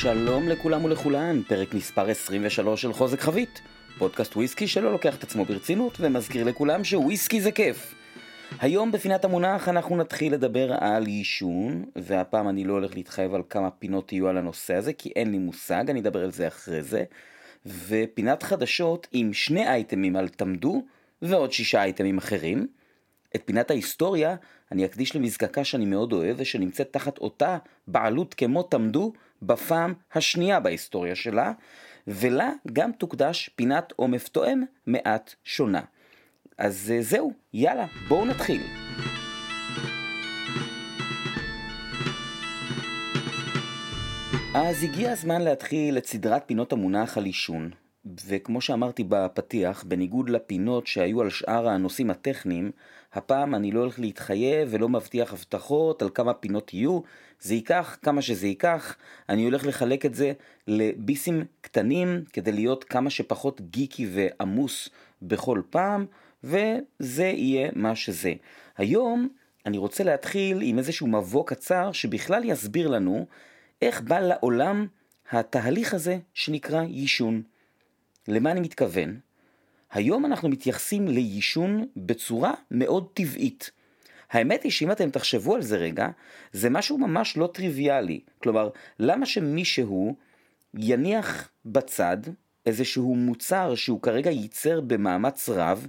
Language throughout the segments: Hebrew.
שלום לכולם ולכולן, פרק מספר 23 של חוזק חבית, פודקאסט וויסקי שלא לוקח את עצמו ברצינות ומזכיר לכולם שוויסקי זה כיף. היום בפינת המונח אנחנו נתחיל לדבר על עישון, והפעם אני לא הולך להתחייב על כמה פינות יהיו על הנושא הזה, כי אין לי מושג, אני אדבר על זה אחרי זה. ופינת חדשות עם שני אייטמים על תמדו, ועוד שישה אייטמים אחרים. את פינת ההיסטוריה אני אקדיש למזקקה שאני מאוד אוהב ושנמצאת תחת אותה בעלות כמו תמדו בפעם השנייה בהיסטוריה שלה, ולה גם תוקדש פינת עומף תואם מעט שונה. אז אה, זהו, יאללה, בואו נתחיל. אז הגיע הזמן להתחיל את סדרת פינות המונח על עישון, וכמו שאמרתי בפתיח, בניגוד לפינות שהיו על שאר הנושאים הטכניים, הפעם אני לא הולך להתחייב ולא מבטיח הבטחות על כמה פינות יהיו, זה ייקח כמה שזה ייקח, אני הולך לחלק את זה לביסים קטנים כדי להיות כמה שפחות גיקי ועמוס בכל פעם, וזה יהיה מה שזה. היום אני רוצה להתחיל עם איזשהו מבוא קצר שבכלל יסביר לנו איך בא לעולם התהליך הזה שנקרא יישון. למה אני מתכוון? היום אנחנו מתייחסים לעישון בצורה מאוד טבעית. האמת היא שאם אתם תחשבו על זה רגע, זה משהו ממש לא טריוויאלי. כלומר, למה שמישהו יניח בצד איזשהו מוצר שהוא כרגע ייצר במאמץ רב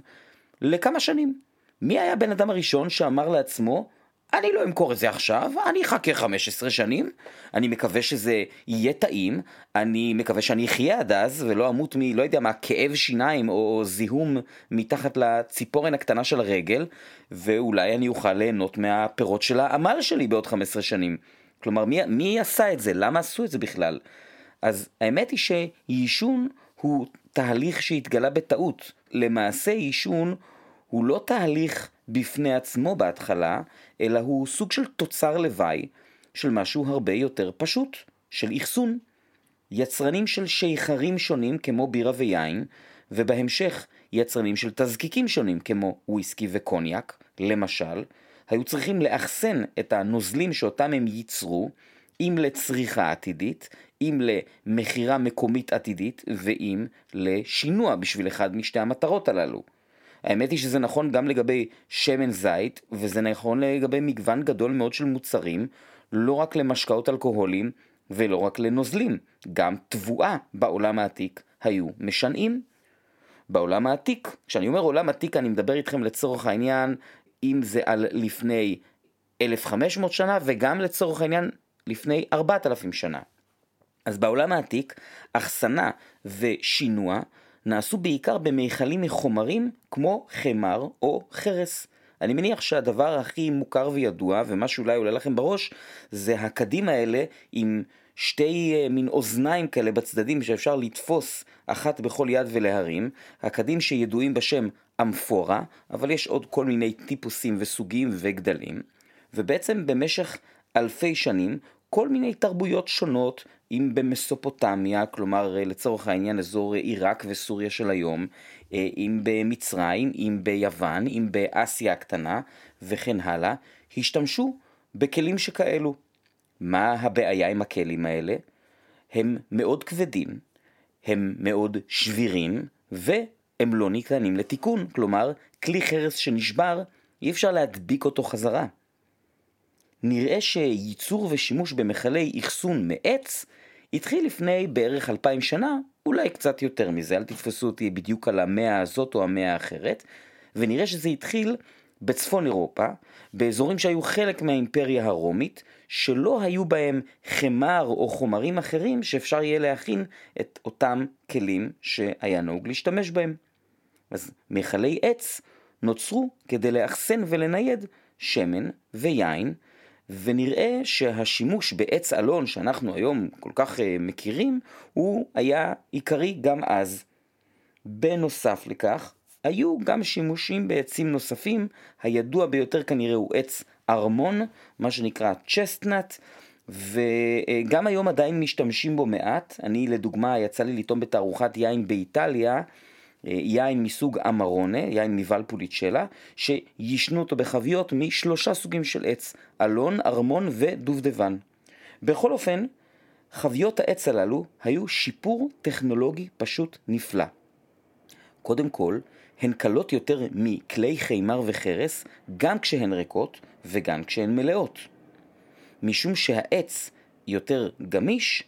לכמה שנים? מי היה הבן אדם הראשון שאמר לעצמו, אני לא אמכור את זה עכשיו, אני אחכה 15 שנים, אני מקווה שזה יהיה טעים, אני מקווה שאני אחיה עד אז ולא אמות מ... לא יודע מה, כאב שיניים או זיהום מתחת לציפורן הקטנה של הרגל, ואולי אני אוכל ליהנות מהפירות של העמל שלי בעוד 15 שנים. כלומר, מי, מי עשה את זה? למה עשו את זה בכלל? אז האמת היא שעישון הוא תהליך שהתגלה בטעות. למעשה עישון הוא לא תהליך בפני עצמו בהתחלה, אלא הוא סוג של תוצר לוואי של משהו הרבה יותר פשוט, של אחסון. יצרנים של שיכרים שונים כמו בירה ויין, ובהמשך יצרנים של תזקיקים שונים כמו וויסקי וקוניאק, למשל, היו צריכים לאחסן את הנוזלים שאותם הם ייצרו, אם לצריכה עתידית, אם למכירה מקומית עתידית, ואם לשינוע בשביל אחד משתי המטרות הללו. האמת היא שזה נכון גם לגבי שמן זית, וזה נכון לגבי מגוון גדול מאוד של מוצרים, לא רק למשקאות אלכוהוליים ולא רק לנוזלים, גם תבואה בעולם העתיק היו משנעים. בעולם העתיק, כשאני אומר עולם עתיק אני מדבר איתכם לצורך העניין, אם זה על לפני 1500 שנה וגם לצורך העניין לפני 4000 שנה. אז בעולם העתיק, אחסנה ושינוע נעשו בעיקר במיכלים מחומרים כמו חמר או חרס. אני מניח שהדבר הכי מוכר וידוע, ומה שאולי עולה לכם בראש, זה הקדים האלה עם שתי אה, מין אוזניים כאלה בצדדים שאפשר לתפוס אחת בכל יד ולהרים, הקדים שידועים בשם אמפורה, אבל יש עוד כל מיני טיפוסים וסוגים וגדלים, ובעצם במשך אלפי שנים כל מיני תרבויות שונות, אם במסופוטמיה, כלומר לצורך העניין אזור עיראק וסוריה של היום, אה, אם במצרים, אם ביוון, אם באסיה הקטנה וכן הלאה, השתמשו בכלים שכאלו. מה הבעיה עם הכלים האלה? הם מאוד כבדים, הם מאוד שבירים, והם לא ניתנים לתיקון. כלומר, כלי חרס שנשבר, אי אפשר להדביק אותו חזרה. נראה שייצור ושימוש במכלי אחסון מעץ התחיל לפני בערך אלפיים שנה, אולי קצת יותר מזה, אל תתפסו אותי בדיוק על המאה הזאת או המאה האחרת, ונראה שזה התחיל בצפון אירופה, באזורים שהיו חלק מהאימפריה הרומית, שלא היו בהם חמר או חומרים אחרים שאפשר יהיה להכין את אותם כלים שהיה נהוג להשתמש בהם. אז מכלי עץ נוצרו כדי לאחסן ולנייד שמן ויין ונראה שהשימוש בעץ אלון שאנחנו היום כל כך uh, מכירים, הוא היה עיקרי גם אז. בנוסף לכך, היו גם שימושים בעצים נוספים, הידוע ביותר כנראה הוא עץ ארמון, מה שנקרא צ'סטנאט, וגם היום עדיין משתמשים בו מעט. אני לדוגמה יצא לי לטעום בתערוכת יין באיטליה, יין מסוג אמרונה, יין מוולפוליצ'לה, שישנו אותו בחביות משלושה סוגים של עץ, אלון, ארמון ודובדבן. בכל אופן, חביות העץ הללו היו שיפור טכנולוגי פשוט נפלא. קודם כל, הן קלות יותר מכלי חימר וחרס, גם כשהן ריקות וגם כשהן מלאות. משום שהעץ יותר גמיש,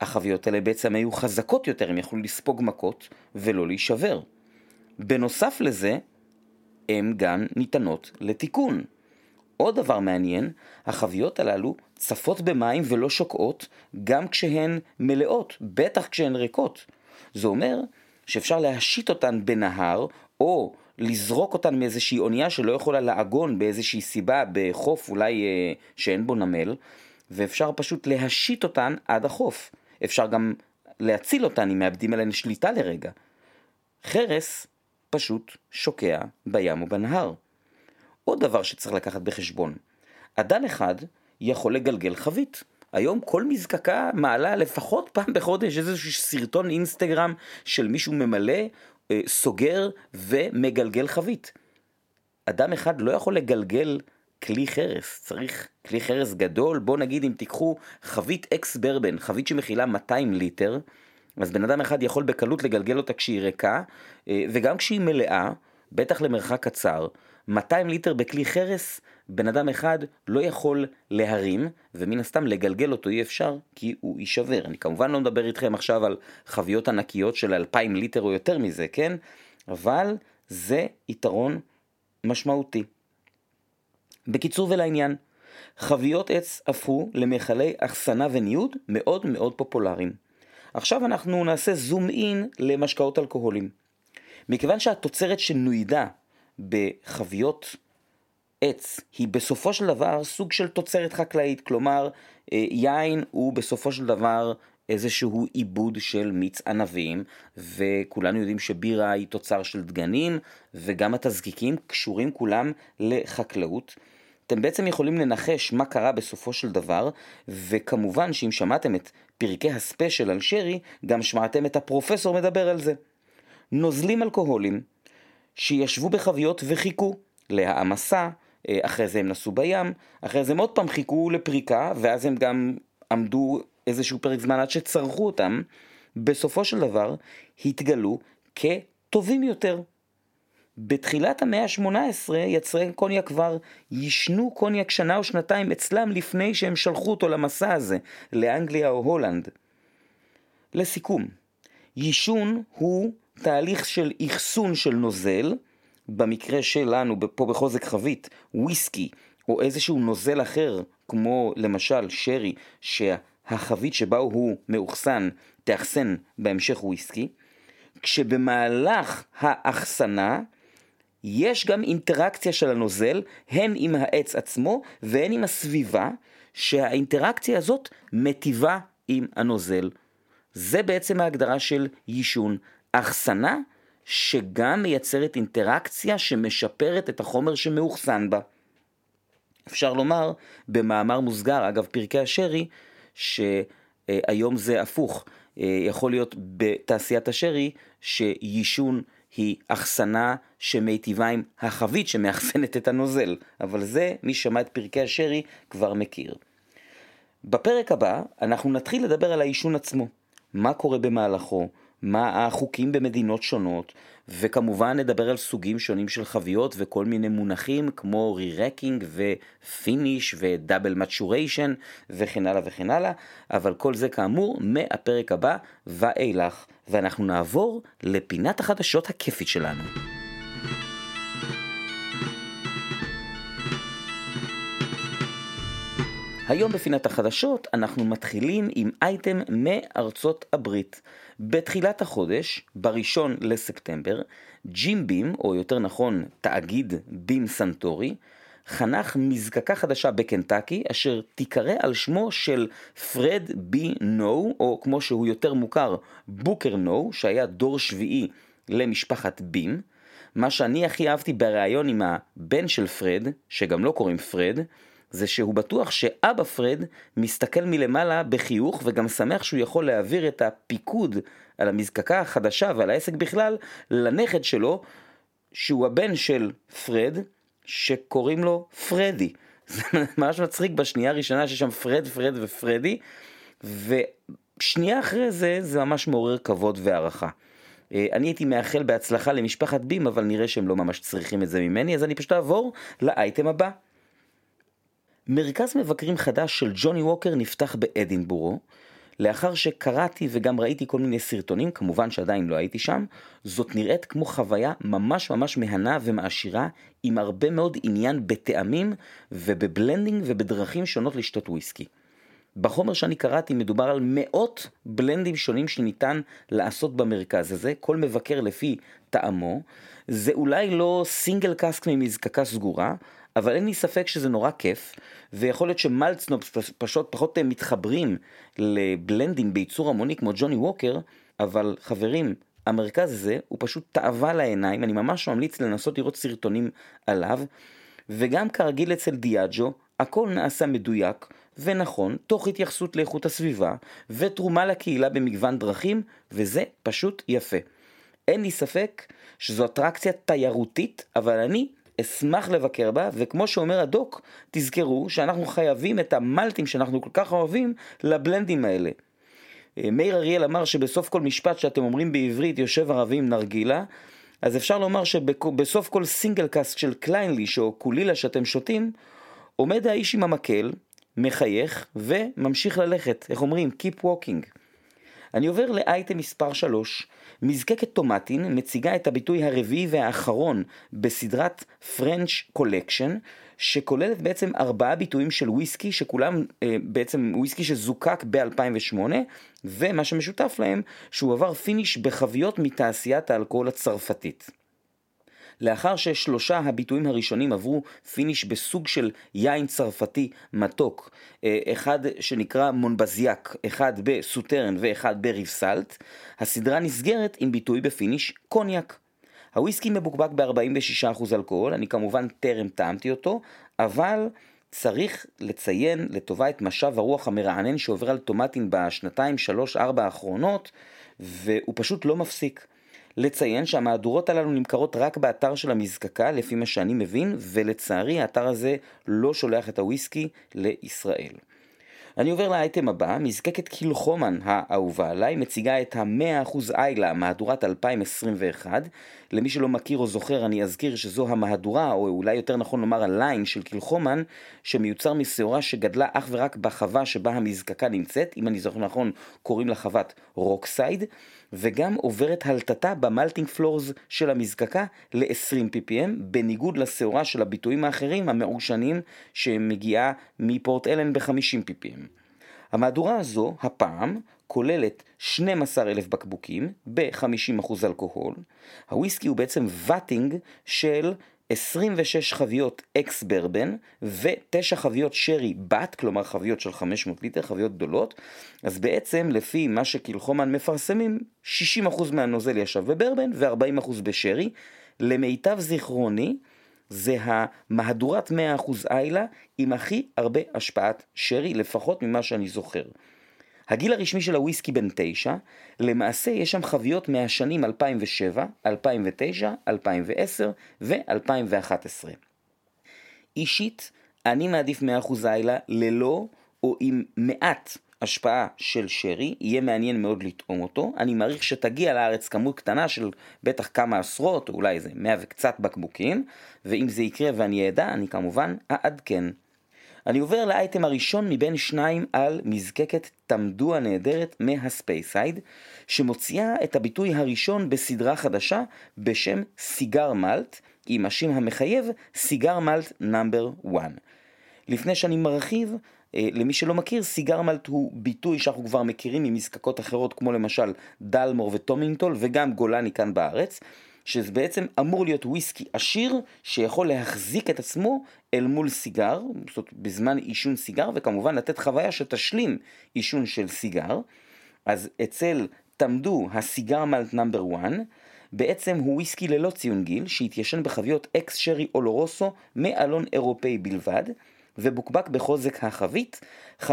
החביות האלה בעצם היו חזקות יותר, הם יכלו לספוג מכות ולא להישבר. בנוסף לזה, הן גם ניתנות לתיקון. עוד דבר מעניין, החביות הללו צפות במים ולא שוקעות גם כשהן מלאות, בטח כשהן ריקות. זה אומר שאפשר להשית אותן בנהר, או לזרוק אותן מאיזושהי אונייה שלא יכולה לעגון באיזושהי סיבה בחוף אולי אה, שאין בו נמל, ואפשר פשוט להשית אותן עד החוף. אפשר גם להציל אותן אם מאבדים עליהן שליטה לרגע. חרס פשוט שוקע בים או בנהר. עוד דבר שצריך לקחת בחשבון, אדם אחד יכול לגלגל חבית. היום כל מזקקה מעלה לפחות פעם בחודש איזשהו סרטון אינסטגרם של מישהו ממלא, אה, סוגר ומגלגל חבית. אדם אחד לא יכול לגלגל כלי חרס, צריך כלי חרס גדול, בוא נגיד אם תיקחו חבית ex bourbon, חבית שמכילה 200 ליטר, אז בן אדם אחד יכול בקלות לגלגל אותה כשהיא ריקה, אה, וגם כשהיא מלאה, בטח למרחק קצר, 200 ליטר בכלי חרס, בן אדם אחד לא יכול להרים, ומן הסתם לגלגל אותו אי אפשר, כי הוא יישבר. אני כמובן לא מדבר איתכם עכשיו על חביות ענקיות של 2,000 ליטר או יותר מזה, כן? אבל זה יתרון משמעותי. בקיצור ולעניין, חביות עץ הפכו למכלי אחסנה וניוד מאוד מאוד פופולריים. עכשיו אנחנו נעשה זום אין למשקאות אלכוהולים. מכיוון שהתוצרת שנוידה בחביות עץ היא בסופו של דבר סוג של תוצרת חקלאית, כלומר אה, יין הוא בסופו של דבר איזשהו עיבוד של מיץ ענבים, וכולנו יודעים שבירה היא תוצר של דגנים, וגם התזקיקים קשורים כולם לחקלאות. אתם בעצם יכולים לנחש מה קרה בסופו של דבר, וכמובן שאם שמעתם את פרקי הספיישל על שרי, גם שמעתם את הפרופסור מדבר על זה. נוזלים אלכוהולים שישבו בחביות וחיכו להעמסה, אה, אחרי זה הם נסעו בים, אחרי זה הם עוד פעם חיכו לפריקה, ואז הם גם עמדו איזשהו פרק זמן עד שצרכו אותם, בסופו של דבר התגלו כטובים יותר. בתחילת המאה ה-18 יצרי קוניאק כבר יישנו קוניאק שנה או שנתיים אצלם לפני שהם שלחו אותו למסע הזה, לאנגליה או הולנד. לסיכום, יישון הוא תהליך של אחסון של נוזל, במקרה שלנו פה בחוזק חבית, וויסקי או איזשהו נוזל אחר, כמו למשל שרי, שהחבית שבה הוא מאוחסן תאחסן בהמשך וויסקי, כשבמהלך האחסנה יש גם אינטראקציה של הנוזל, הן עם העץ עצמו והן עם הסביבה, שהאינטראקציה הזאת מטיבה עם הנוזל. זה בעצם ההגדרה של יישון. אחסנה שגם מייצרת אינטראקציה שמשפרת את החומר שמאוחסן בה. אפשר לומר, במאמר מוסגר, אגב פרקי השרי, שהיום זה הפוך. יכול להיות בתעשיית השרי שיישון היא אחסנה שמיטיבה עם החבית שמאחסנת את הנוזל, אבל זה, מי שמע את פרקי השרי כבר מכיר. בפרק הבא אנחנו נתחיל לדבר על העישון עצמו, מה קורה במהלכו, מה החוקים במדינות שונות, וכמובן נדבר על סוגים שונים של חביות וכל מיני מונחים כמו re-racking ו finish ו double maturation וכן הלאה וכן הלאה, אבל כל זה כאמור מהפרק הבא ואילך, ואנחנו נעבור לפינת החדשות הכיפית שלנו. היום בפינת החדשות אנחנו מתחילים עם אייטם מארצות הברית. בתחילת החודש, בראשון לספטמבר, ג'ים בים, או יותר נכון תאגיד בים סאנטורי, חנך מזקקה חדשה בקנטקי אשר תיקרא על שמו של פרד בי נו, או כמו שהוא יותר מוכר, בוקר נו, שהיה דור שביעי למשפחת בים. מה שאני הכי אהבתי בריאיון עם הבן של פרד, שגם לא קוראים פרד, זה שהוא בטוח שאבא פרד מסתכל מלמעלה בחיוך וגם שמח שהוא יכול להעביר את הפיקוד על המזקקה החדשה ועל העסק בכלל לנכד שלו, שהוא הבן של פרד, שקוראים לו פרדי. זה ממש מצחיק בשנייה הראשונה שיש שם פרד, פרד ופרדי, ושנייה אחרי זה, זה ממש מעורר כבוד והערכה. אה, אני הייתי מאחל בהצלחה למשפחת בים, אבל נראה שהם לא ממש צריכים את זה ממני, אז אני פשוט אעבור לאייטם הבא. מרכז מבקרים חדש של ג'וני ווקר נפתח באדינבורו. לאחר שקראתי וגם ראיתי כל מיני סרטונים, כמובן שעדיין לא הייתי שם, זאת נראית כמו חוויה ממש ממש מהנה ומעשירה, עם הרבה מאוד עניין בטעמים וב blending ובדרכים שונות לשתות וויסקי. בחומר שאני קראתי מדובר על מאות בלנדים שונים שניתן לעשות במרכז הזה, כל מבקר לפי טעמו. זה אולי לא סינגל קאסק ממזקקה סגורה, אבל אין לי ספק שזה נורא כיף, ויכול להיות שמלצנופס פשוט פחות מתחברים לבלנדים בייצור המוני כמו ג'וני ווקר, אבל חברים, המרכז הזה הוא פשוט תאווה לעיניים, אני ממש ממליץ לנסות לראות סרטונים עליו, וגם כרגיל אצל דיאג'ו, הכל נעשה מדויק ונכון, תוך התייחסות לאיכות הסביבה, ותרומה לקהילה במגוון דרכים, וזה פשוט יפה. אין לי ספק שזו אטרקציה תיירותית, אבל אני אשמח לבקר בה, וכמו שאומר הדוק, תזכרו שאנחנו חייבים את המלטים שאנחנו כל כך אוהבים לבלנדים האלה. אה, מאיר אריאל אמר שבסוף כל משפט שאתם אומרים בעברית יושב ערבי עם נרגילה, אז אפשר לומר שבסוף כל single cask של קליינליש או קולילה שאתם שותים, עומד האיש עם המקל, מחייך וממשיך ללכת, איך אומרים? Keep walking. אני עובר לאייטם מספר 3, מזקקת טומטין מציגה את הביטוי הרביעי והאחרון בסדרת French Collection, שכוללת בעצם ארבעה ביטויים של וויסקי, שכולם אה, בעצם וויסקי שזוקק ב-2008, ומה שמשותף להם, שהוא עבר finish בחביות מתעשיית האלכוהול הצרפתית. לאחר ששלושה הביטויים הראשונים עברו finish בסוג של יין צרפתי מתוק, אה, אחד שנקרא מונבזיאק, אחד בסוטרן ואחד בריבסלט, הסדרה נסגרת עם ביטוי ב finish קוניאק. הוויסקי מבוקבק ב-46% אלכוהול, אני כמובן טרם טעמתי אותו, אבל צריך לציין לטובה את משב הרוח המרענן שעובר על טומטין בשנתיים, שלוש, ארבע האחרונות, והוא פשוט לא מפסיק. לציין שהמהדורות הללו נמכרות רק באתר של המזקקה, לפי מה שאני מבין, ולצערי האתר הזה לא שולח את הוויסקי לישראל. אני עובר לאייטם הבא, מזקקת קילחומן האהובה עליי, מציגה את ה-100% איילה, מהדורת 2021. למי שלא מכיר או זוכר, אני אזכיר שזו המהדורה, או אולי יותר נכון לומר ה line של קילחומן, שמיוצר משעורה שגדלה אך ורק בחווה שבה המזקקה נמצאת, אם אני זוכר נכון, קוראים לה חוות רוקסייד. וגם עוברת הלתתה ב malting floors של המזקקה ל-20 ppm, בניגוד לשעורה של הביטויים האחרים המעושנים שמגיעה מפורט אלן ב-50 ppm. המהדורה הזו, הפעם, כוללת 12,000 בקבוקים ב-50% אלכוהול. הוויסקי הוא בעצם ואטינג של 26 חביות אקס ברבן ו-9 חביות שרי בת, כלומר חביות של 500 ליטר, חביות גדולות, אז בעצם לפי מה שקילחומן מפרסמים, 60% מהנוזל ישב בברבן ו-40% בשרי. למיטב זיכרוני, זה המהדורת 100% איילה עם הכי הרבה השפעת שרי, לפחות ממה שאני זוכר. הגיל הרשמי של הוויסקי בן 9, למעשה יש שם חביות מהשנים 2007, 2009, 2010 ו-2011. אישית, אני מעדיף 100% איילה ללא או עם מעט השפעה של שרי, יהיה מעניין מאוד לטעום אותו. אני מעריך שתגיע לארץ כמות קטנה של בטח כמה עשרות, או אולי איזה 100 וקצת בקבוקים, ואם זה יקרה ואני אדע, אני כמובן אעדכן. אני עובר לאייטם הראשון מבין שניים על מזקקת תמדו הנהדרת מהספייסייד, שמוציאה את הביטוי הראשון בסדרה חדשה בשם סיגר מלט, עם השם המחייב Cigar Malt Number 1. לפני שאני מרחיב, אה, למי שלא מכיר, cigar malt הוא ביטוי שאנחנו כבר מכירים ממזקקות אחרות כמו למשל דלמור וטומינטול וגם גולני כאן בארץ. שזה בעצם אמור להיות וויסקי עשיר שיכול להחזיק את עצמו אל מול סיגר, זאת אומרת בזמן עישון סיגר, וכמובן לתת חוויה שתשלים עישון של סיגר. אז אצל תמדו ה Cigar Malt Number 1, בעצם הוא וויסקי ללא ציון גיל, שהתיישן בחביות אקס שרי אולורוסו מאלון אירופאי בלבד, ובוקבק בחוזק החבית 53.8%.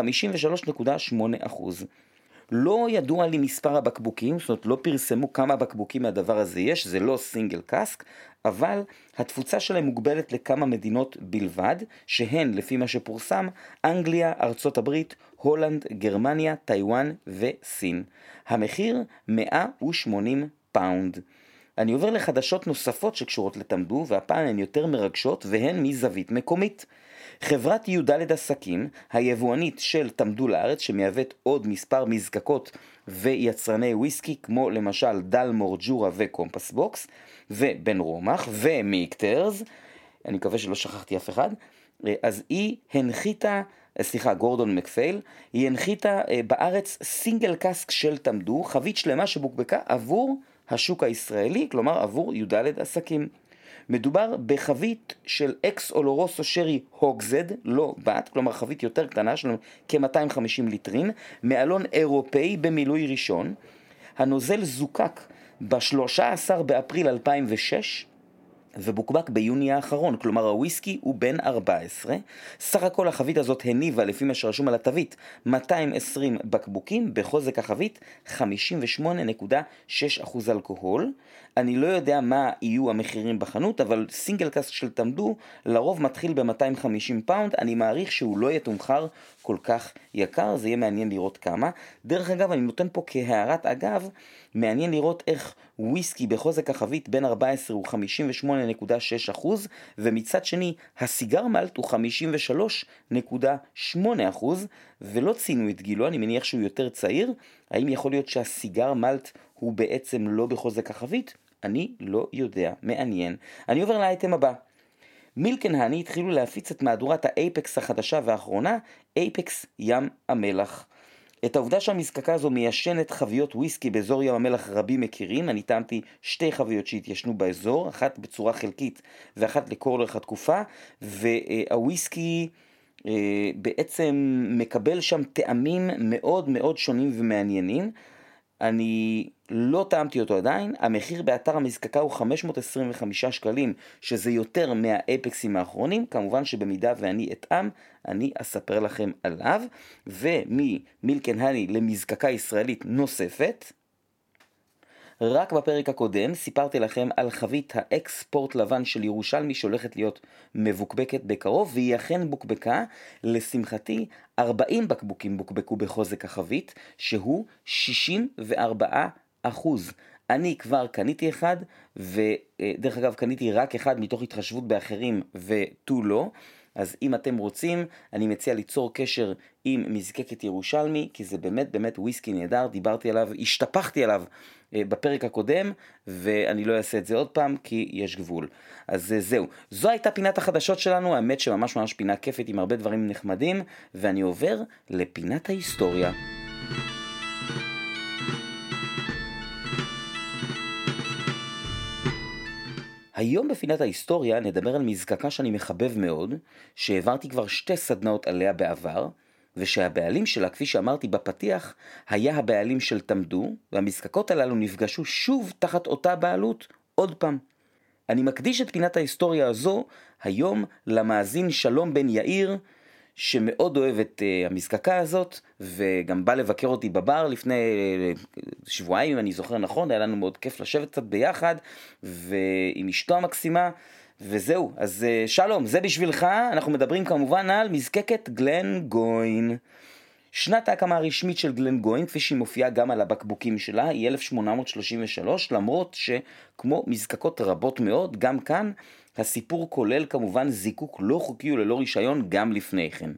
לא ידוע לי מספר הבקבוקים, זאת אומרת לא פרסמו כמה בקבוקים מהדבר הזה יש, זה לא single cask, אבל התפוצה שלהם מוגבלת לכמה מדינות בלבד, שהן, לפי מה שפורסם, אנגליה, ארצות הברית, הולנד, גרמניה, טיוואן וסין. המחיר 180 פאונד. אני עובר לחדשות נוספות שקשורות לטמדו, והפעם הן יותר מרגשות והן מזווית מקומית. חברת י"ד עסקים, היבואנית של טמדו לארץ, שמייבאת עוד מספר מזקקות ויצרני וויסקי, כמו למשל דלמור, ג'ורה וקומפס בוקס, ובן רומח, ומיקטרס, אני מקווה שלא שכחתי אף אחד, אז היא הנחיתה, סליחה, גורדון מקפייל, היא הנחיתה אה, בארץ single cask של טמדו, חבית שלמה שבוקבקה עבור השוק הישראלי, כלומר עבור י"ד עסקים. מדובר בחבית של ex oloroso sherry hogshead, לא butt, כלומר חבית יותר קטנה של כ-250 ליטרים, מאלון אירופאי במילוי ראשון. הנוזל זוקק ב-13 באפריל 2006 ובוקבק ביוני האחרון, כלומר הוויסקי הוא בן 14. סך הכל החבית הזאת הניבה, לפי מה שרשום על התווית, 220 בקבוקים, בחוזק החבית 58.6% אלכוהול. אני לא יודע מה יהיו המחירים בחנות, אבל single cask של תמדו לרוב מתחיל ב-250 פאונד, אני מעריך שהוא לא יתומחר כל כך יקר, זה יהיה מעניין לראות כמה. דרך אגב, אני נותן פה כהערת אגב, מעניין לראות איך וויסקי בחוזק החבית בן 14 הוא 58.6 ומצד שני הסיגר מלט הוא 53.8 ולא ציינו את גילו, אני מניח שהוא יותר צעיר, האם יכול להיות שהסיגר מלט הוא בעצם לא בחוזק החבית? אני לא יודע, מעניין. אני עובר לאייטם הבא. מילקן האני התחילו להפיץ את מהדורת האייפקס החדשה והאחרונה, אייפקס ים המלח. את העובדה שהמזקקה הזו מיישנת חביות וויסקי באזור ים המלח רבים מכירים, אני טעמתי שתי חביות שהתיישנו באזור, אחת בצורה חלקית ואחת לכל אורך התקופה, והוויסקי אה, בעצם מקבל שם טעמים מאוד מאוד שונים ומעניינים. אני לא טעמתי אותו עדיין, המחיר באתר המזקקה הוא 525 שקלים, שזה יותר מהאפקסים האחרונים, כמובן שבמידה ואני אטעם, אני אספר לכם עליו, וממילקן הני למזקקה ישראלית נוספת, רק בפרק הקודם סיפרתי לכם על חבית האקספורט לבן של ירושלמי שהולכת להיות מבוקבקת בקרוב, והיא אכן בוקבקה. לשמחתי, 40 בקבוקים בוקבקו בחוזק החבית, שהוא 64 אחוז. אני כבר קניתי אחד, ודרך אגב קניתי רק אחד מתוך התחשבות באחרים ותו לא. אז אם אתם רוצים, אני מציע ליצור קשר עם מזקקת ירושלמי, כי זה באמת באמת וויסקי נהדר, דיברתי עליו, השתפכתי עליו אה, בפרק הקודם, ואני לא אעשה את זה עוד פעם, כי יש גבול. אז אה, זהו, זו הייתה פינת החדשות שלנו, האמת שממש ממש פינה כיפית עם הרבה דברים נחמדים, ואני עובר לפינת ההיסטוריה. היום בפינת ההיסטוריה נדבר על מזקקה שאני מחבב מאוד, שהעברתי כבר שתי סדנאות עליה בעבר, ושהבעלים שלה, כפי שאמרתי בפתיח, היה הבעלים של תמדו, והמזקקות הללו נפגשו שוב תחת אותה בעלות עוד פעם. אני מקדיש את פינת ההיסטוריה הזו היום למאזין שלום בן יאיר, שמאוד אוהב את uh, המזקקה הזאת, וגם בא לבקר אותי בבר לפני uh, שבועיים, אם אני זוכר נכון, היה לנו מאוד כיף לשבת קצת ביחד, ועם אשתו המקסימה, וזהו. אז uh, שלום, זה בשבילך, אנחנו מדברים כמובן על מזקקת גלן גוין. שנת ההקמה הרשמית של גלן גוין, כפי שהיא מופיעה גם על הבקבוקים שלה, היא 1833, למרות שכמו מזקקות רבות מאוד, גם כאן הסיפור כולל כמובן זיקוק לא חוקי וללא רישיון גם לפני כן.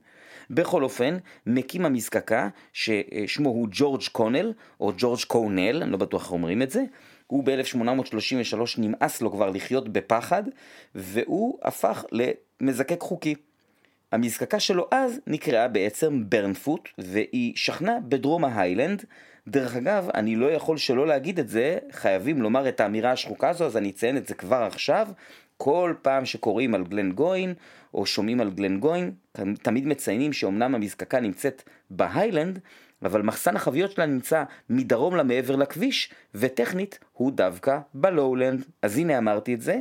בכל אופן, מקים המזקקה, ששמו הוא ג'ורג' קונל, או ג'ורג' קונל, אני לא בטוח איך אומרים את זה, הוא ב-1833 נמאס לו כבר לחיות בפחד, והוא הפך למזקק חוקי. המזקקה שלו אז נקראה בעצם ברנפוט, והיא שכנה בדרום ההיילנד. דרך אגב, אני לא יכול שלא להגיד את זה, חייבים לומר את האמירה השחוקה הזו, אז אני אציין את זה כבר עכשיו. כל פעם שקוראים על גלן גוין, או שומעים על גלן גוין, תמיד מציינים שאומנם המזקקה נמצאת בהיילנד, אבל מחסן החביות שלה נמצא מדרום למעבר לכביש, וטכנית הוא דווקא בלואולנד. אז הנה אמרתי את זה,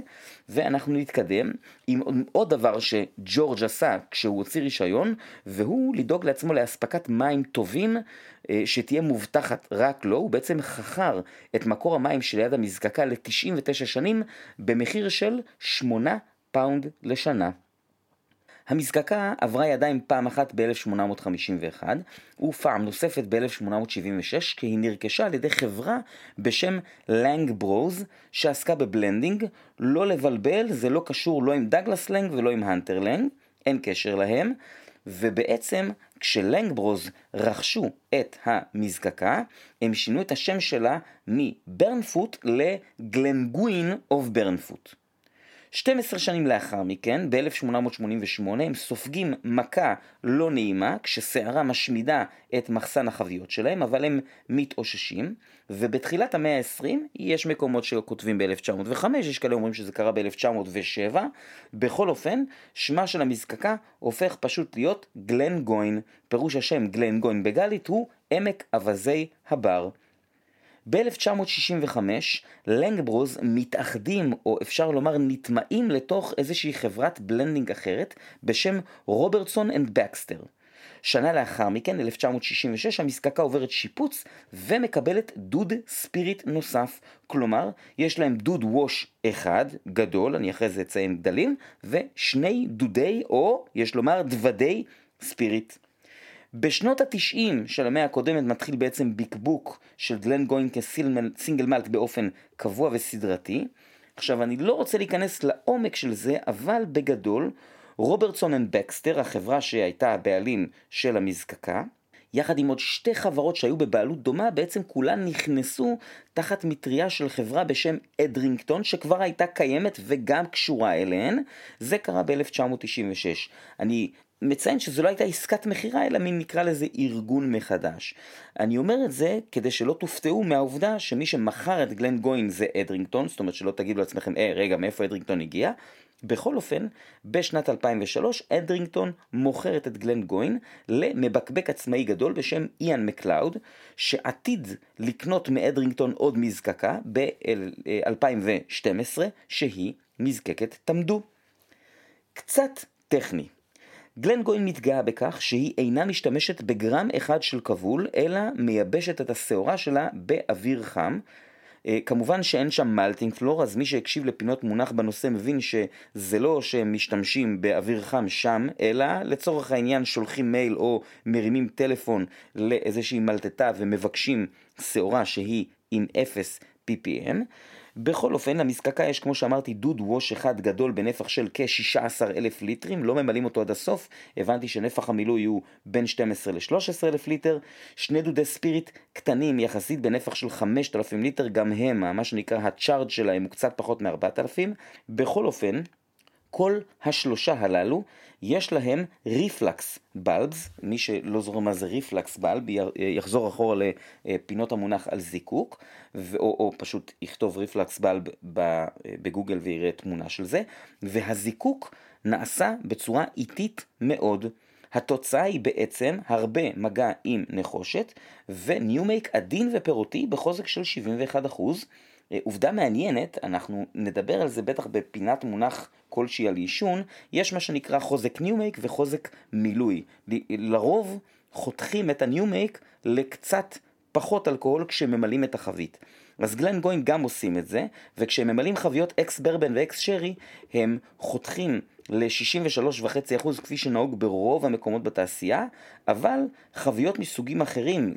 ואנחנו נתקדם עם עוד דבר שג'ורג' עשה כשהוא הוציא רישיון, והוא לדאוג לעצמו לאספקת מים טובים, אה, שתהיה מובטחת רק לו, הוא בעצם חכר את מקור המים שליד המזקקה ל-99 שנים, במחיר של 8 פאונד לשנה. המזקקה עברה ידיים פעם אחת ב-1851 ופעם נוספת ב-1876 כי היא נרכשה על ידי חברה בשם לנג ברוז שעסקה ב blending, לא לבלבל, זה לא קשור לא עם דגלס לנג ולא עם הנטר לנג, אין קשר להם, ובעצם כשלנג ברוז רכשו את המזקקה, הם שינו את השם שלה מברנפוט לגלנגווין אוף ברנפוט. 12 שנים לאחר מכן, ב-1888, הם סופגים מכה לא נעימה, כשסערה משמידה את מחסן החביות שלהם, אבל הם מתאוששים, ובתחילת המאה ה-20 יש מקומות שכותבים ב-1905, יש כאלה אומרים שזה קרה ב-1907, בכל אופן, שמה של המזקקה הופך פשוט להיות גלן גוין, פירוש השם גלן גוין בגלית הוא עמק אווזי הבר. ב-1965 לנגברוז מתאחדים, או אפשר לומר נטמעים לתוך איזושהי חברת blending אחרת בשם רוברטסון אנד בקסטר. שנה לאחר מכן, 1966, המזקקה עוברת שיפוץ ומקבלת דוד spirit נוסף. כלומר, יש להם דוד wash אחד, גדול, אני אחרי זה אציין גדלים, ושני דודי, או יש לומר דוודי spirit. בשנות התשעים של המאה הקודמת מתחיל בעצם ביקבוק של גלן גוין כ single malt באופן קבוע וסדרתי. עכשיו, אני לא רוצה להיכנס לעומק של זה, אבל בגדול, רוברטסון אנד בקסטר, החברה שהייתה הבעלים של המזקקה, יחד עם עוד שתי חברות שהיו בבעלות דומה, בעצם כולן נכנסו תחת מטריה של חברה בשם אדרינגטון, שכבר הייתה קיימת וגם קשורה אליהן. זה קרה ב-1996. אני מציין שזו לא הייתה עסקת מכירה, אלא מין נקרא לזה ארגון מחדש. אני אומר את זה כדי שלא תופתעו מהעובדה שמי שמכר את גלן גוין זה אדרינגטון, זאת אומרת שלא תגידו לעצמכם, אה, רגע, מאיפה אדרינגטון הגיע? בכל אופן, בשנת 2003 אדרינגטון מוכרת את גלן גוין למבקבק עצמאי גדול בשם איאן מקלאוד, שעתיד לקנות מאדרינגטון עוד מזקקה ב-2012, שהיא מזקקת תמדו. קצת טכני. גלן גוין מתגאה בכך שהיא אינה משתמשת בגרם אחד של כבול, אלא מייבשת את השעורה שלה באוויר חם. Uh, כמובן שאין שם מלטינג פלור, אז מי שהקשיב לפינות מונח בנושא מבין שזה לא שהם משתמשים באוויר חם שם, אלא לצורך העניין שולחים מייל או מרימים טלפון לאיזושהי מלטטה ומבקשים שעורה שהיא עם 0 ppm. בכל אופן, למזקקה יש, כמו שאמרתי, דוד ווש אחד גדול בנפח של כ-16 אלף ליטרים, לא ממלאים אותו עד הסוף, הבנתי שנפח המילוי הוא בין 12 ל-13 אלף ליטר, שני דודי spirit קטנים יחסית בנפח של 5,000 ליטר, גם הם, מה שנקרא ה charge שלהם הוא קצת פחות מ-4,000, בכל אופן, כל השלושה הללו יש להם reflux bulbs, מי שלא זוכר מה זה reflux bulb יחזור אחורה לפינות המונח על זיקוק, או, או פשוט יכתוב reflux bulb בגוגל ויראה תמונה של זה, והזיקוק נעשה בצורה איטית מאוד. התוצאה היא בעצם הרבה מגע עם נחושת ו new make עדין ופירותי בחוזק של 71%. אה, עובדה מעניינת, אנחנו נדבר על זה בטח בפינת מונח כלשהי על יישון, יש מה שנקרא חוזק new make וחוזק מילוי. לרוב חותכים את ה new make לקצת פחות אלכוהול כשממלאים את החבית. אז גלן גוין גם עושים את זה, וכשהם ממלאים חביות ex bourbon ו ex sherry, הם חותכים ל-63.5% כפי שנהוג ברוב המקומות בתעשייה, אבל חביות מסוגים אחרים,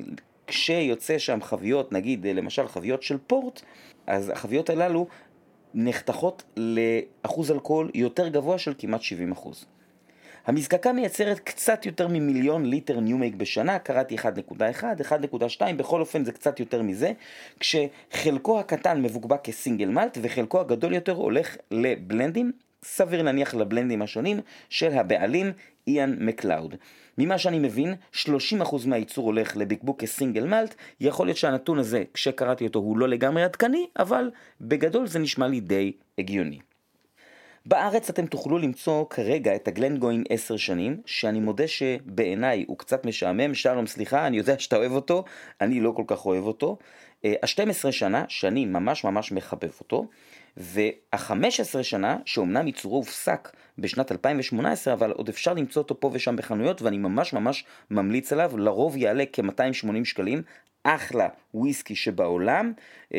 כשיוצא שם חביות, נגיד למשל חביות של פורט, אז החביות הללו נחתכות לאחוז אלכוהול יותר גבוה של כמעט 70%. המזקקה מייצרת קצת יותר ממיליון ליטר new make בשנה, קראתי 1.1, 1.2, בכל אופן זה קצת יותר מזה, כשחלקו הקטן מבוקבק כסינגל מלט וחלקו הגדול יותר הולך לבלנדים, סביר להניח לבלנדים השונים של הבעלים איאן מקלאוד. ממה שאני מבין, 30% מהייצור הולך לבקבוק כסינגל מלט, יכול להיות שהנתון הזה, כשקראתי אותו, הוא לא לגמרי עדכני, אבל בגדול זה נשמע לי די הגיוני. בארץ אתם תוכלו למצוא כרגע את הגלנגוין 10 שנים, שאני מודה שבעיניי הוא קצת משעמם, שלום סליחה, אני יודע שאתה אוהב אותו, אני לא כל כך אוהב אותו. ה-12 שנה, שאני ממש ממש מחבב אותו, וה-15 שנה, שאומנם ייצורו הופסק בשנת 2018, אבל עוד אפשר למצוא אותו פה ושם בחנויות, ואני ממש ממש ממליץ עליו, לרוב יעלה כ-280 שקלים, אחלה וויסקי שבעולם,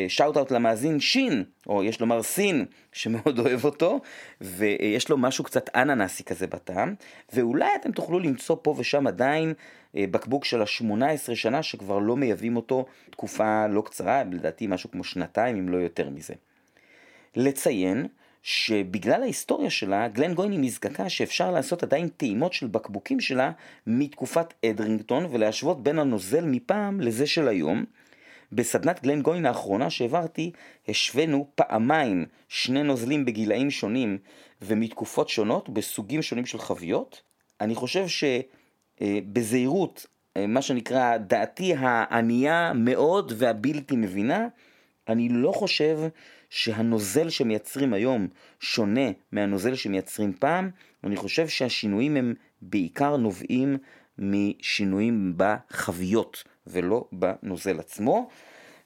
שאוט אאוט למאזין שין, או יש לומר סין, שמאוד אוהב אותו, ויש לו משהו קצת אננסי כזה בטעם, ואולי אתם תוכלו למצוא פה ושם עדיין אה, בקבוק של ה-18 שנה שכבר לא מייבאים אותו תקופה לא קצרה, לדעתי משהו כמו שנתיים אם לא יותר מזה. לציין שבגלל ההיסטוריה שלה, גלן גויני מזקקה שאפשר לעשות עדיין טעימות של בקבוקים שלה מתקופת אדרינגטון ולהשוות בין הנוזל מפעם לזה של היום. בסדנת גלן גויין האחרונה שהעברתי, השווינו פעמיים שני נוזלים בגילאים שונים ומתקופות שונות בסוגים שונים של חביות. אני חושב שבזהירות, אה, מה שנקרא דעתי הענייה מאוד והבלתי מבינה, אני לא חושב שהנוזל שמייצרים היום שונה מהנוזל שמייצרים פעם, אני חושב שהשינויים הם בעיקר נובעים משינויים בחביות ולא בנוזל עצמו.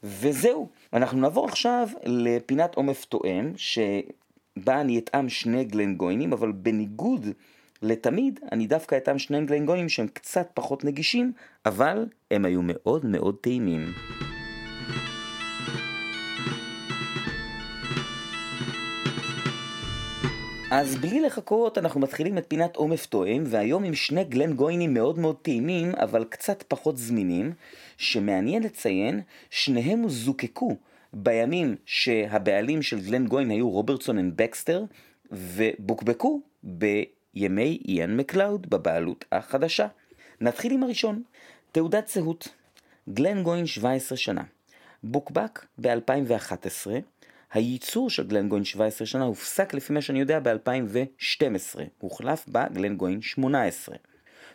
וזהו, אנחנו נעבור עכשיו לפינת עומף תואם, שבה אני אטעם שני גלנגוינים, אבל בניגוד לתמיד, אני דווקא אטעם שני גלנגוינים שהם קצת פחות נגישים, אבל הם היו מאוד מאוד טעימים. אז בלי לחכות אנחנו מתחילים את פינת עומף טועם והיום עם שני גלן גוינים מאוד מאוד טעימים אבל קצת פחות זמינים שמעניין לציין שניהם זוקקו בימים שהבעלים של גלן גוין היו רוברטסון אנד בקסטר ובוקבקו בימי איאן מקלאוד בבעלות החדשה. נתחיל עם הראשון, תעודת זהות, גלן גוין 17 שנה, בוקבק ב-2011 הייצור של גלנגוין 17 שנה הופסק לפי מה שאני יודע ב-2012, הוחלף בגלנגוין 18.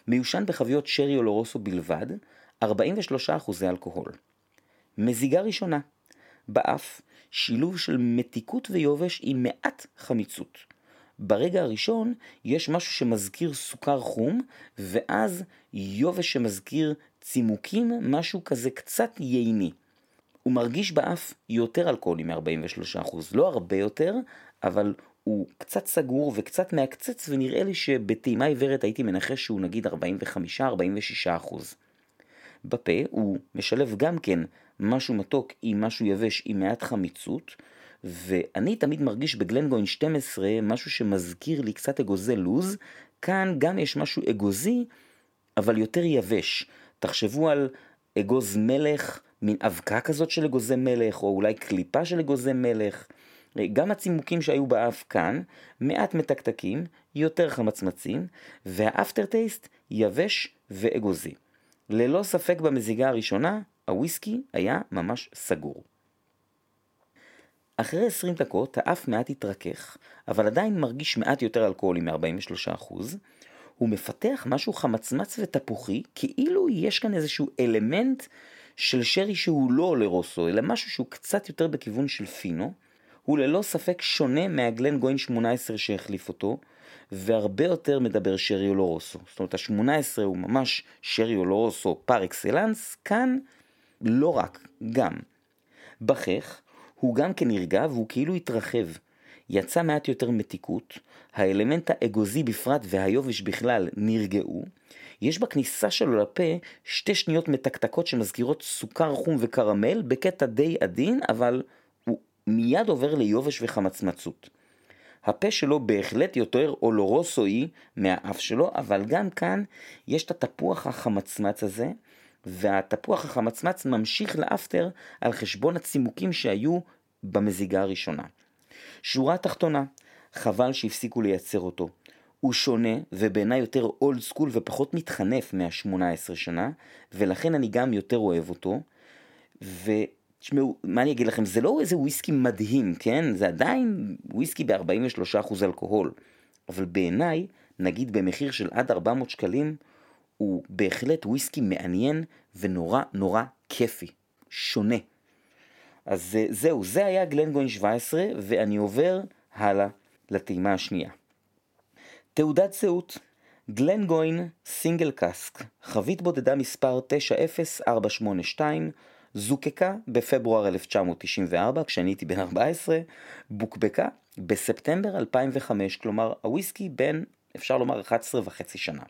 מיושן בחביות שרי אולורוסו בלבד, 43% אלכוהול. מזיגה ראשונה, באף, שילוב של מתיקות ויובש עם מעט חמיצות. ברגע הראשון יש משהו שמזכיר סוכר חום, ואז יובש שמזכיר צימוקים, משהו כזה קצת ייני. הוא מרגיש באף יותר אלכוהולי מ-43%, לא הרבה יותר, אבל הוא קצת סגור וקצת מעקצץ, ונראה לי שבטעימה עיוורת הייתי מנחש שהוא נגיד 45-46%. בפה הוא משלב גם כן משהו מתוק עם משהו יבש עם מעט חמיצות, ואני תמיד מרגיש בגלנגוין 12 משהו שמזכיר לי קצת אגוזי לוז, כאן גם יש משהו אגוזי, אבל יותר יבש. תחשבו על אגוז מלך, מין אבקה כזאת של אגוזי מלך, או אולי קליפה של אגוזי מלך. גם הצימוקים שהיו באף כאן, מעט מתקתקים, יותר חמצמצים, והאפטר טייסט יבש ואגוזי. ללא ספק במזיגה הראשונה, הוויסקי היה ממש סגור. אחרי 20 דקות האף מעט התרכך, אבל עדיין מרגיש מעט יותר אלכוהולי מ-43%. הוא מפתח משהו חמצמץ ותפוחי, כאילו יש כאן איזשהו אלמנט של שרי שהוא לא לרוסו, אלא משהו שהוא קצת יותר בכיוון של פינו, הוא ללא ספק שונה מהגלן גוין 18 שהחליף אותו, והרבה יותר מדבר שרי אולורוסו. זאת אומרת, ה-18 הוא ממש שרי אולורוסו פר אקסלנס, כאן לא רק, גם. בכך, הוא גם כן נרגע והוא כאילו התרחב. יצא מעט יותר מתיקות, האלמנט האגוזי בפרט והיובש בכלל נרגעו, יש בכניסה שלו לפה שתי שניות מתקתקות שמזכירות סוכר חום וקרמל בקטע די עדין, אבל הוא מיד עובר ליובש וחמצמצות. הפה שלו בהחלט יותר אולורוסואי מהאף שלו, אבל גם כאן יש את התפוח החמצמץ הזה, והתפוח החמצמץ ממשיך לאפטר על חשבון הצימוקים שהיו במזיגה הראשונה. שורה תחתונה, חבל שהפסיקו לייצר אותו. הוא שונה ובעיניי יותר אולד סקול ופחות מתחנף מה-18 שנה, ולכן אני גם יותר אוהב אותו. ותשמעו, מה אני אגיד לכם, זה לא איזה וויסקי מדהים, כן? זה עדיין וויסקי ב-43% אלכוהול. אבל בעיניי, נגיד במחיר של עד 400 שקלים, הוא בהחלט וויסקי מעניין ונורא נורא כיפי, שונה. אז זהו, זה היה גלנגוין 17, ואני עובר הלאה לטעימה השנייה. תעודת זהות גלן גוין סינגל קאסק, חבית בודדה מספר 90482, זוקקה בפברואר 1994, כשאני הייתי בן 14, בוקבקה בספטמבר 2005, כלומר הוויסקי בן, אפשר לומר, 11 וחצי שנה.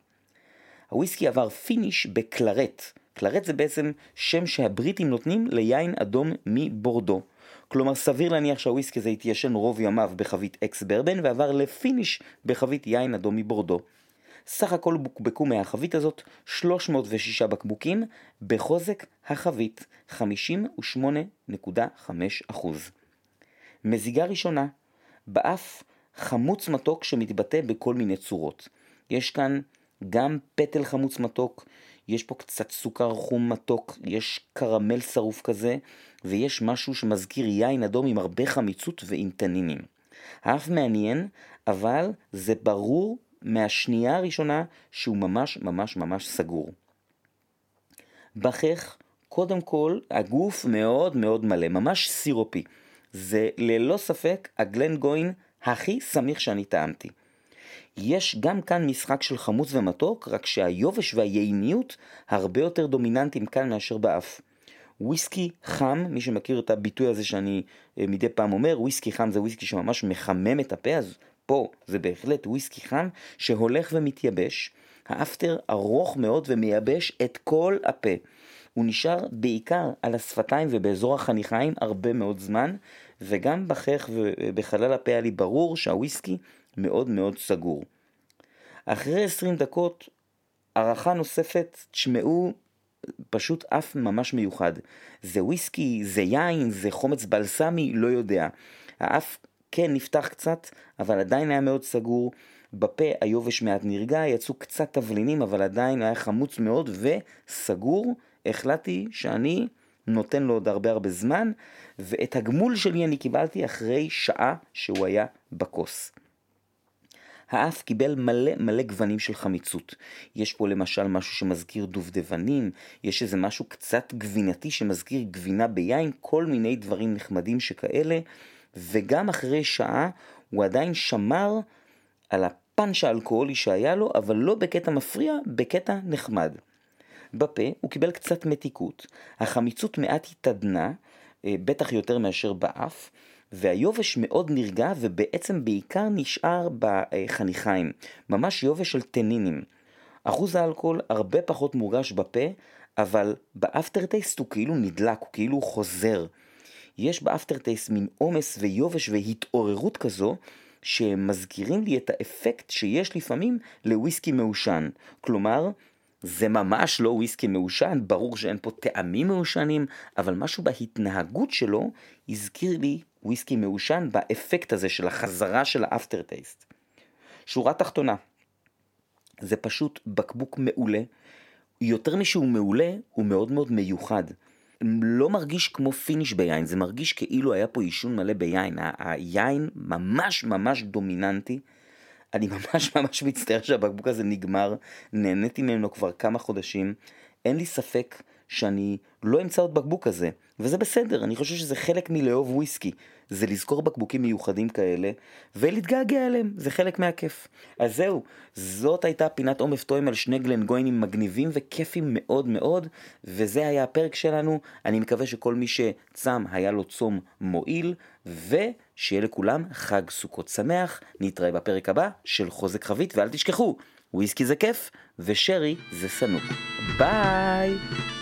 הוויסקי עבר finish ב claret. claret זה בעצם שם שהבריטים נותנים ליין אדום מבורדו. כלומר סביר להניח שהוויסקי הזה התיישן רוב ימיו בחבית ex bourbon ועבר ל finish בחבית יין אדום מבורדו. סך הכל בוקבקו מהחבית הזאת 306 בקבוקים, בחוזק החבית 58.5%. מזיגה ראשונה, באף חמוץ מתוק שמתבטא בכל מיני צורות. יש כאן גם פטל חמוץ מתוק, יש פה קצת סוכר חום מתוק, יש קרמל שרוף כזה, ויש משהו שמזכיר יין אדום עם הרבה חמיצות ועם תנינים. האף מעניין, אבל זה ברור מהשנייה הראשונה שהוא ממש ממש ממש סגור. בכך, קודם כל, הגוף מאוד מאוד מלא, ממש סירופי. זה ללא ספק הגלן גוין הכי סמיך שאני טעמתי. יש גם כאן משחק של חמוץ ומתוק, רק שהיובש והיעיניות הרבה יותר דומיננטיים כאן מאשר באף. וויסקי חם, מי שמכיר את הביטוי הזה שאני אה, מדי פעם אומר, וויסקי חם זה וויסקי שממש מחמם את הפה, אז פה זה בהחלט וויסקי חם שהולך ומתייבש. האפטר ארוך מאוד ומייבש את כל הפה. הוא נשאר בעיקר על השפתיים ובאזור החניכיים הרבה מאוד זמן, וגם בחך ובחלל הפה היה לי ברור שהוויסקי מאוד מאוד סגור. אחרי 20 דקות, הערכה נוספת, תשמעו, פשוט אף ממש מיוחד. זה וויסקי, זה יין, זה חומץ בלסמי, לא יודע. האף כן נפתח קצת, אבל עדיין היה מאוד סגור. בפה היובש מעט נרגע, יצאו קצת תבלינים, אבל עדיין היה חמוץ מאוד וסגור. החלטתי שאני נותן לו עוד הרבה הרבה זמן, ואת הגמול שלי אני קיבלתי אחרי שעה שהוא היה בכוס. האף קיבל מלא מלא גוונים של חמיצות. יש פה למשל משהו שמזכיר דובדבנים, יש איזה משהו קצת גבינתי שמזכיר גבינה ביין, כל מיני דברים נחמדים שכאלה, וגם אחרי שעה הוא עדיין שמר על הפאנץ' האלכוהולי שהיה לו, אבל לא בקטע מפריע, בקטע נחמד. בפה הוא קיבל קצת מתיקות, החמיצות מעט התעדנה, אה, בטח יותר מאשר באף, והיובש מאוד נרגע ובעצם בעיקר נשאר בחניכיים, ממש יובש של טנינים. אחוז האלכוהול הרבה פחות מורגש בפה, אבל באפטר טייסט הוא כאילו נדלק, הוא כאילו חוזר. יש באפטר טייסט מין עומס ויובש והתעוררות כזו, שמזכירים לי את האפקט שיש לפעמים לוויסקי מעושן. כלומר, זה ממש לא וויסקי מעושן, ברור שאין פה טעמים מעושנים, אבל משהו בהתנהגות שלו הזכיר לי וויסקי מעושן באפקט הזה של החזרה של האפטר טייסט. שורה תחתונה, זה פשוט בקבוק מעולה, יותר משהוא מעולה, הוא מאוד מאוד מיוחד. לא מרגיש כמו finish ביין, זה מרגיש כאילו היה פה יישון מלא ביין. היין ממש ממש דומיננטי. אני ממש ממש מצטער שהבקבוק הזה נגמר, נהניתי ממנו כבר כמה חודשים. אין לי ספק שאני לא אמצא עוד בקבוק כזה, וזה בסדר, אני חושב שזה חלק מלאהוב וויסקי. זה לזכור בקבוקים מיוחדים כאלה, ולהתגעגע אליהם, זה חלק מהכיף. אז זהו, זאת הייתה פינת עומף טועם על שני גלנגוינים מגניבים וכיפים מאוד מאוד, וזה היה הפרק שלנו. אני מקווה שכל מי שצם היה לו צום מועיל, ושיהיה לכולם חג סוכות שמח. נתראה בפרק הבא של חוזק חבית, ואל תשכחו, וויסקי זה כיף, ושרי זה שנוא. ביי!